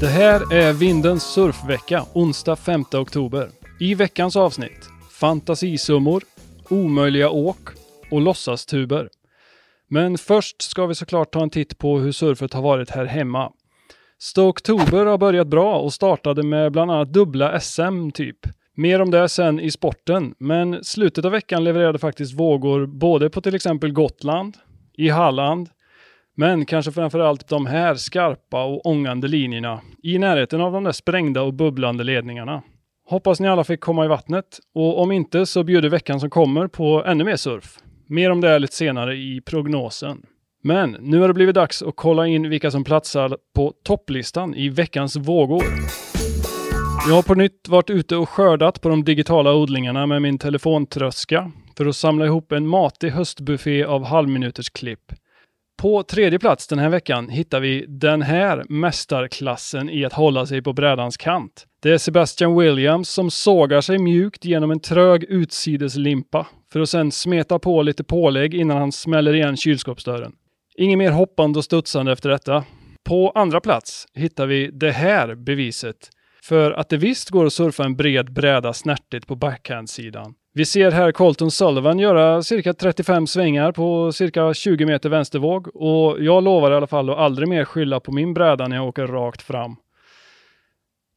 Det här är Vindens surfvecka, onsdag 5 oktober. I veckans avsnitt, fantasisummor, omöjliga åk och låtsastuber. Men först ska vi såklart ta en titt på hur surfet har varit här hemma. Stoktober har börjat bra och startade med bland annat dubbla SM typ. Mer om det sen i sporten, men slutet av veckan levererade faktiskt vågor både på till exempel Gotland, i Halland, men kanske framförallt de här skarpa och ångande linjerna i närheten av de där sprängda och bubblande ledningarna. Hoppas ni alla fick komma i vattnet och om inte så bjuder veckan som kommer på ännu mer surf. Mer om det lite senare i prognosen. Men nu har det blivit dags att kolla in vilka som platsar på topplistan i veckans vågor. Jag har på nytt varit ute och skördat på de digitala odlingarna med min telefontröska för att samla ihop en matig höstbuffé av halvminuters klipp. På tredje plats den här veckan hittar vi den här mästarklassen i att hålla sig på brädans kant. Det är Sebastian Williams som sågar sig mjukt genom en trög utsideslimpa för att sedan smeta på lite pålägg innan han smäller igen kylskåpsdörren. Inget mer hoppande och studsande efter detta. På andra plats hittar vi det här beviset för att det visst går att surfa en bred bräda snärtigt på backhandsidan. Vi ser här Colton Sullivan göra cirka 35 svängar på cirka 20 meter vänstervåg och jag lovar i alla fall att aldrig mer skylla på min bräda när jag åker rakt fram.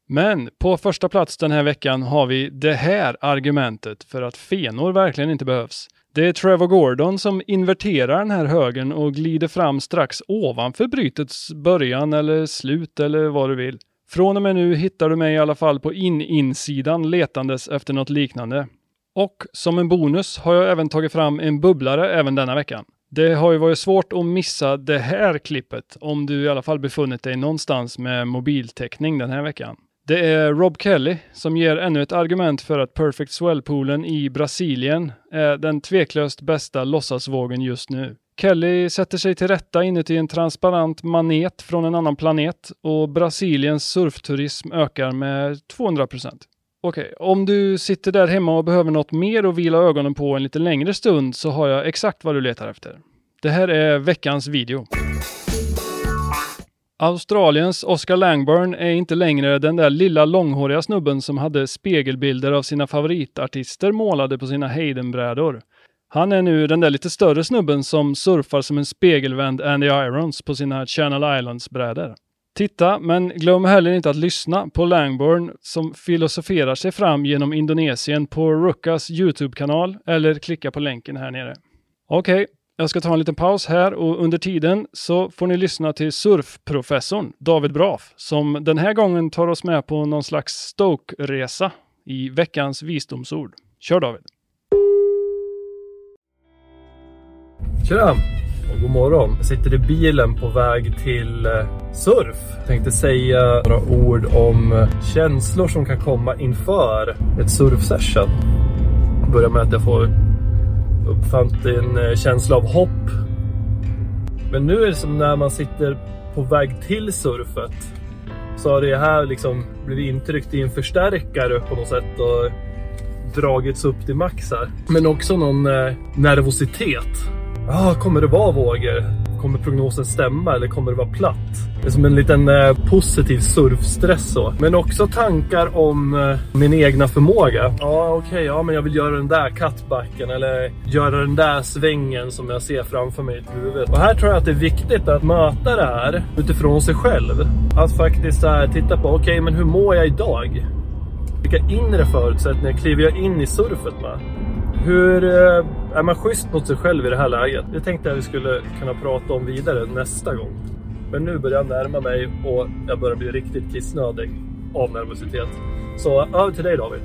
Men på första plats den här veckan har vi det här argumentet för att fenor verkligen inte behövs. Det är Trevor Gordon som inverterar den här högen och glider fram strax ovanför brytets början eller slut eller vad du vill. Från och med nu hittar du mig i alla fall på in-insidan letandes efter något liknande. Och som en bonus har jag även tagit fram en bubblare även denna veckan. Det har ju varit svårt att missa det här klippet om du i alla fall befunnit dig någonstans med mobiltäckning den här veckan. Det är Rob Kelly som ger ännu ett argument för att Perfect Swell-poolen i Brasilien är den tveklöst bästa låtsasvågen just nu. Kelly sätter sig till rätta inuti en transparent manet från en annan planet och Brasiliens surfturism ökar med 200 Okej, okay. om du sitter där hemma och behöver något mer att vila ögonen på en lite längre stund så har jag exakt vad du letar efter. Det här är veckans video. Australiens Oscar Langburn är inte längre den där lilla långhåriga snubben som hade spegelbilder av sina favoritartister målade på sina Hayden-brädor. Han är nu den där lite större snubben som surfar som en spegelvänd Andy Irons på sina Channel Islands-brädor. Titta, men glöm heller inte att lyssna på Langborn som filosoferar sig fram genom Indonesien på Ruckas Youtube-kanal eller klicka på länken här nere. Okej, okay, jag ska ta en liten paus här och under tiden så får ni lyssna till surfprofessorn David Braf som den här gången tar oss med på någon slags Stoke-resa i veckans visdomsord. Kör David! Tjena! Och god morgon. Jag sitter i bilen på väg till eh, surf. Jag tänkte säga några ord om eh, känslor som kan komma inför ett surfsession. Börja med att jag får uppfann en eh, känsla av hopp. Men nu är det som när man sitter på väg till surfet. Så har det här liksom blivit intryckt i en förstärkare på något sätt och dragits upp till max här. Men också någon nervositet ah, kommer det vara vågor? Kommer prognosen stämma eller kommer det vara platt? Det är som en liten eh, positiv surfstress så. Men också tankar om eh, min egna förmåga. Ja, okej, okay, ja, men jag vill göra den där cutbacken eller göra den där svängen som jag ser framför mig i huvudet. Och här tror jag att det är viktigt att möta det här utifrån sig själv. Att faktiskt här, titta på, okej, okay, men hur mår jag idag? Vilka inre förutsättningar kliver jag in i surfet med? Hur eh, är man schysst mot sig själv i det här läget? Det tänkte jag vi skulle kunna prata om vidare nästa gång. Men nu börjar jag närma mig och jag börjar bli riktigt kissnödig av nervositet. Så över till dig David.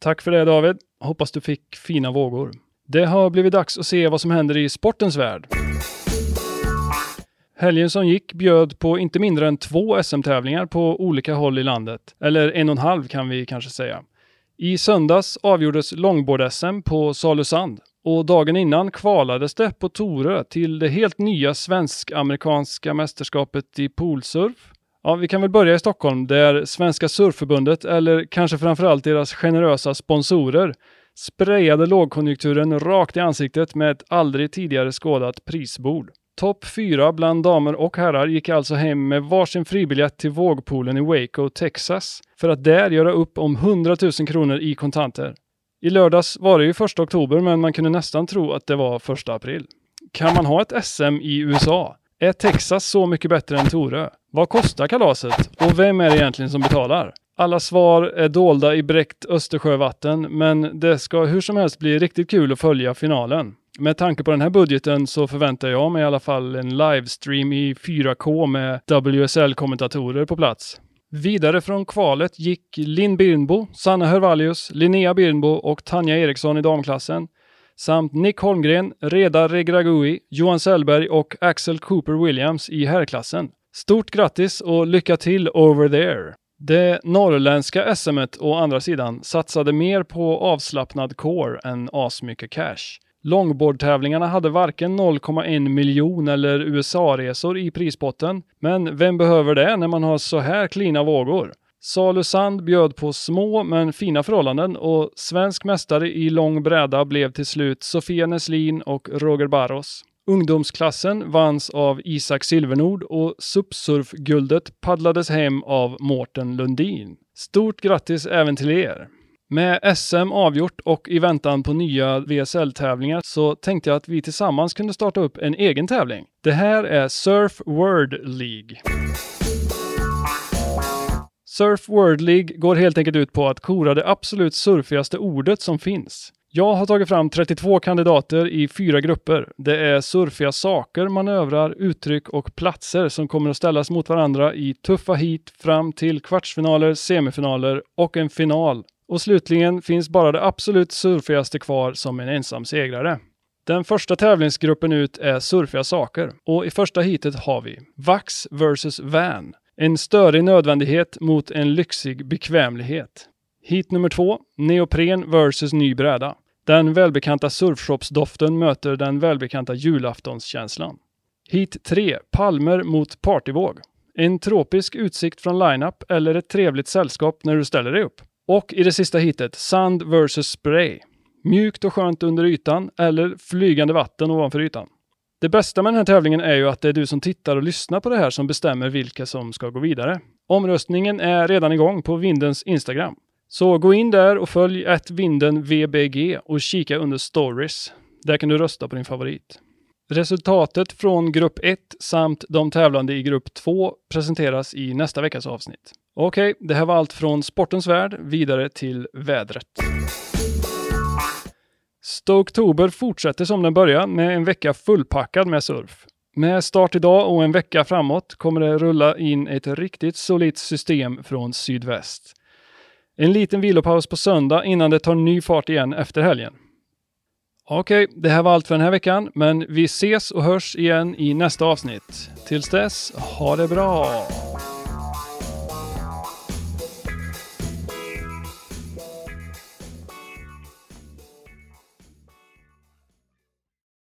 Tack för det David. Hoppas du fick fina vågor. Det har blivit dags att se vad som händer i sportens värld. Helgen som gick bjöd på inte mindre än två SM-tävlingar på olika håll i landet. Eller en och en halv kan vi kanske säga. I söndags avgjordes långbord-SM på Salusand och dagen innan kvalades det på Torö till det helt nya svensk-amerikanska mästerskapet i poolsurf. Ja, vi kan väl börja i Stockholm där Svenska Surfförbundet, eller kanske framförallt deras generösa sponsorer, sprayade lågkonjunkturen rakt i ansiktet med ett aldrig tidigare skådat prisbord. Topp fyra bland damer och herrar gick alltså hem med varsin fribiljett till vågpoolen i Waco, Texas, för att där göra upp om 100 000 kronor i kontanter. I lördags var det ju första oktober, men man kunde nästan tro att det var första april. Kan man ha ett SM i USA? Är Texas så mycket bättre än Torö? Vad kostar kalaset? Och vem är det egentligen som betalar? Alla svar är dolda i bräckt Östersjövatten, men det ska hur som helst bli riktigt kul att följa finalen. Med tanke på den här budgeten så förväntar jag mig i alla fall en livestream i 4K med WSL-kommentatorer på plats. Vidare från kvalet gick Linn Birnbo, Sanna Hörvallius, Linnea Birnbo och Tanja Eriksson i damklassen samt Nick Holmgren, Reda Regragui, Johan Sellberg och Axel Cooper Williams i herrklassen. Stort grattis och lycka till over there! Det norrländska SMet å andra sidan satsade mer på avslappnad core än asmycket cash. Longboardtävlingarna hade varken 0,1 miljon eller USA-resor i prispotten. Men vem behöver det när man har så här klina vågor? Salusand bjöd på små men fina förhållanden och svensk mästare i lång bräda blev till slut Sofia Neslin och Roger Barros. Ungdomsklassen vanns av Isak Silvernord och SUP-surfguldet paddlades hem av Mårten Lundin. Stort grattis även till er! Med SM avgjort och i väntan på nya VSL-tävlingar så tänkte jag att vi tillsammans kunde starta upp en egen tävling. Det här är Surf World League. Surf World League går helt enkelt ut på att kora det absolut surfigaste ordet som finns. Jag har tagit fram 32 kandidater i fyra grupper. Det är surfiga saker, manövrar, uttryck och platser som kommer att ställas mot varandra i tuffa hit fram till kvartsfinaler, semifinaler och en final. Och slutligen finns bara det absolut surfigaste kvar som en ensam segrare. Den första tävlingsgruppen ut är surfiga saker och i första hitet har vi Vax vs Van. En störig nödvändighet mot en lyxig bekvämlighet. Hit nummer två, neopren vs ny bräda. Den välbekanta surfshopsdoften möter den välbekanta julaftonskänslan. Hit 3, palmer mot partyvåg. En tropisk utsikt från lineup eller ett trevligt sällskap när du ställer dig upp. Och i det sista hitet, sand vs spray. Mjukt och skönt under ytan eller flygande vatten ovanför ytan. Det bästa med den här tävlingen är ju att det är du som tittar och lyssnar på det här som bestämmer vilka som ska gå vidare. Omröstningen är redan igång på Vindens Instagram. Så gå in där och följ att Vinden VBG och kika under stories. Där kan du rösta på din favorit. Resultatet från grupp 1 samt de tävlande i grupp 2 presenteras i nästa veckas avsnitt. Okej, det här var allt från sportens värld vidare till vädret. Stoktober fortsätter som den börjar med en vecka fullpackad med surf. Med start idag och en vecka framåt kommer det rulla in ett riktigt solitt system från sydväst. En liten vilopaus på söndag innan det tar ny fart igen efter helgen. Okej, det här var allt för den här veckan, men vi ses och hörs igen i nästa avsnitt. Tills dess, ha det bra!